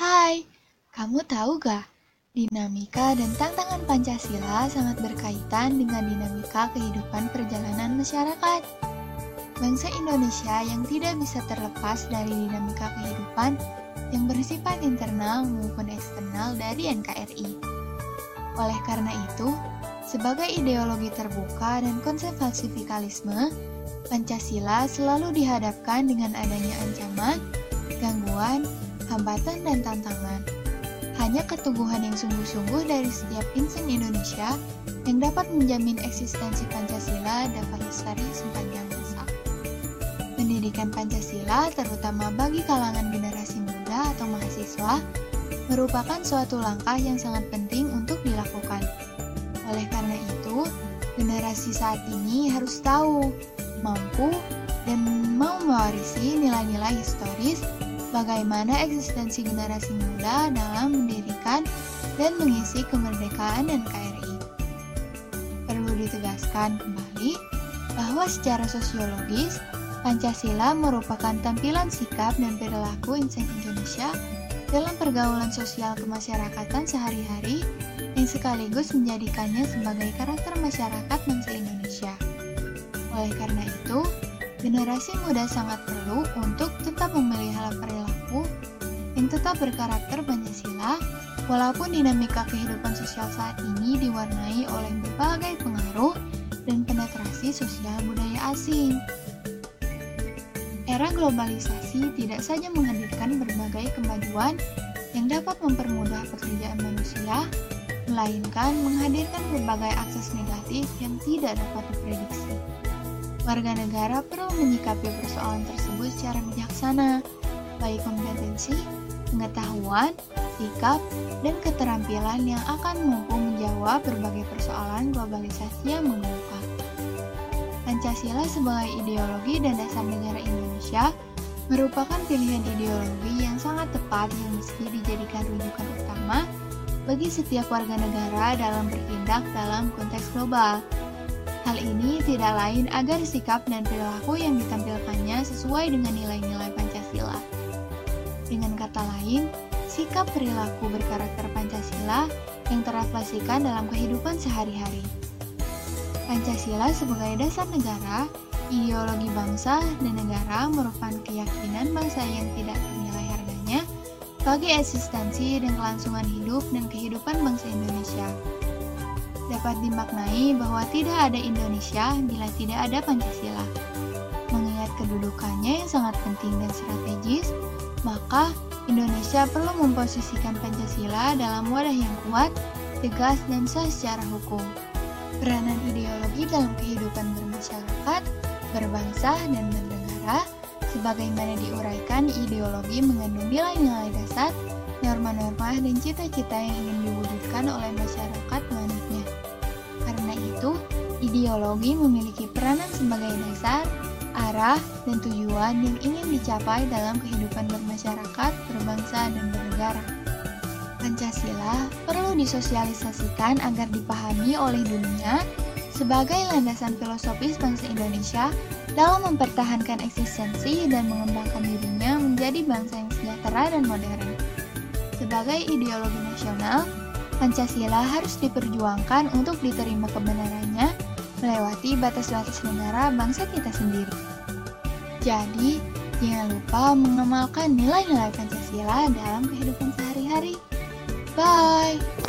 Hai, kamu tahu gak? Dinamika dan tantangan Pancasila sangat berkaitan dengan dinamika kehidupan perjalanan masyarakat. Bangsa Indonesia yang tidak bisa terlepas dari dinamika kehidupan yang bersifat internal maupun eksternal dari NKRI. Oleh karena itu, sebagai ideologi terbuka dan konsep falsifikalisme, Pancasila selalu dihadapkan dengan adanya ancaman, gangguan, hambatan, dan tantangan. Hanya keteguhan yang sungguh-sungguh dari setiap insan Indonesia yang dapat menjamin eksistensi Pancasila dapat lestari sepanjang masa. Pendidikan Pancasila, terutama bagi kalangan generasi muda atau mahasiswa, merupakan suatu langkah yang sangat penting untuk dilakukan. Oleh karena itu, generasi saat ini harus tahu, mampu, dan mau mewarisi nilai-nilai historis bagaimana eksistensi generasi muda dalam mendirikan dan mengisi kemerdekaan dan KRI. Perlu ditegaskan kembali bahwa secara sosiologis, Pancasila merupakan tampilan sikap dan perilaku insan Indonesia dalam pergaulan sosial kemasyarakatan sehari-hari yang sekaligus menjadikannya sebagai karakter masyarakat bangsa Indonesia. Oleh karena itu, generasi muda sangat perlu untuk tetap memelihara perilaku yang tetap berkarakter Pancasila walaupun dinamika kehidupan sosial saat ini diwarnai oleh berbagai pengaruh dan penetrasi sosial budaya asing. Era globalisasi tidak saja menghadirkan berbagai kemajuan yang dapat mempermudah pekerjaan manusia, melainkan menghadirkan berbagai akses negatif yang tidak dapat diprediksi. Warga negara perlu menyikapi persoalan tersebut secara bijaksana, baik kompetensi, pengetahuan, sikap, dan keterampilan yang akan mampu menjawab berbagai persoalan globalisasi yang mengemuka. Pancasila sebagai ideologi dan dasar negara Indonesia merupakan pilihan ideologi yang sangat tepat yang mesti dijadikan rujukan utama bagi setiap warga negara dalam bertindak dalam konteks global. Hal ini tidak lain agar sikap dan perilaku yang ditampilkannya sesuai dengan nilai-nilai Pancasila. Dengan kata lain, sikap perilaku berkarakter Pancasila yang terrefleksikan dalam kehidupan sehari-hari. Pancasila sebagai dasar negara, ideologi bangsa dan negara merupakan keyakinan bangsa yang tidak ternilai harganya bagi eksistensi dan kelangsungan hidup dan kehidupan bangsa Indonesia. Dapat dimaknai bahwa tidak ada Indonesia bila tidak ada Pancasila. Mengingat kedudukannya yang sangat penting dan strategis, maka Indonesia perlu memposisikan Pancasila dalam wadah yang kuat, tegas, dan sah secara hukum. Peranan ideologi dalam kehidupan bermasyarakat, berbangsa, dan bernegara, sebagaimana diuraikan ideologi mengandung nilai-nilai dasar, norma-norma, dan cita-cita yang ingin diwujudkan oleh masyarakat ideologi memiliki peranan sebagai dasar, arah, dan tujuan yang ingin dicapai dalam kehidupan bermasyarakat, berbangsa, dan bernegara. Pancasila perlu disosialisasikan agar dipahami oleh dunia sebagai landasan filosofis bangsa Indonesia dalam mempertahankan eksistensi dan mengembangkan dirinya menjadi bangsa yang sejahtera dan modern. Sebagai ideologi nasional, Pancasila harus diperjuangkan untuk diterima kebenarannya melewati batas-batas negara bangsa kita sendiri. Jadi, jangan lupa mengamalkan nilai-nilai Pancasila dalam kehidupan sehari-hari. Bye!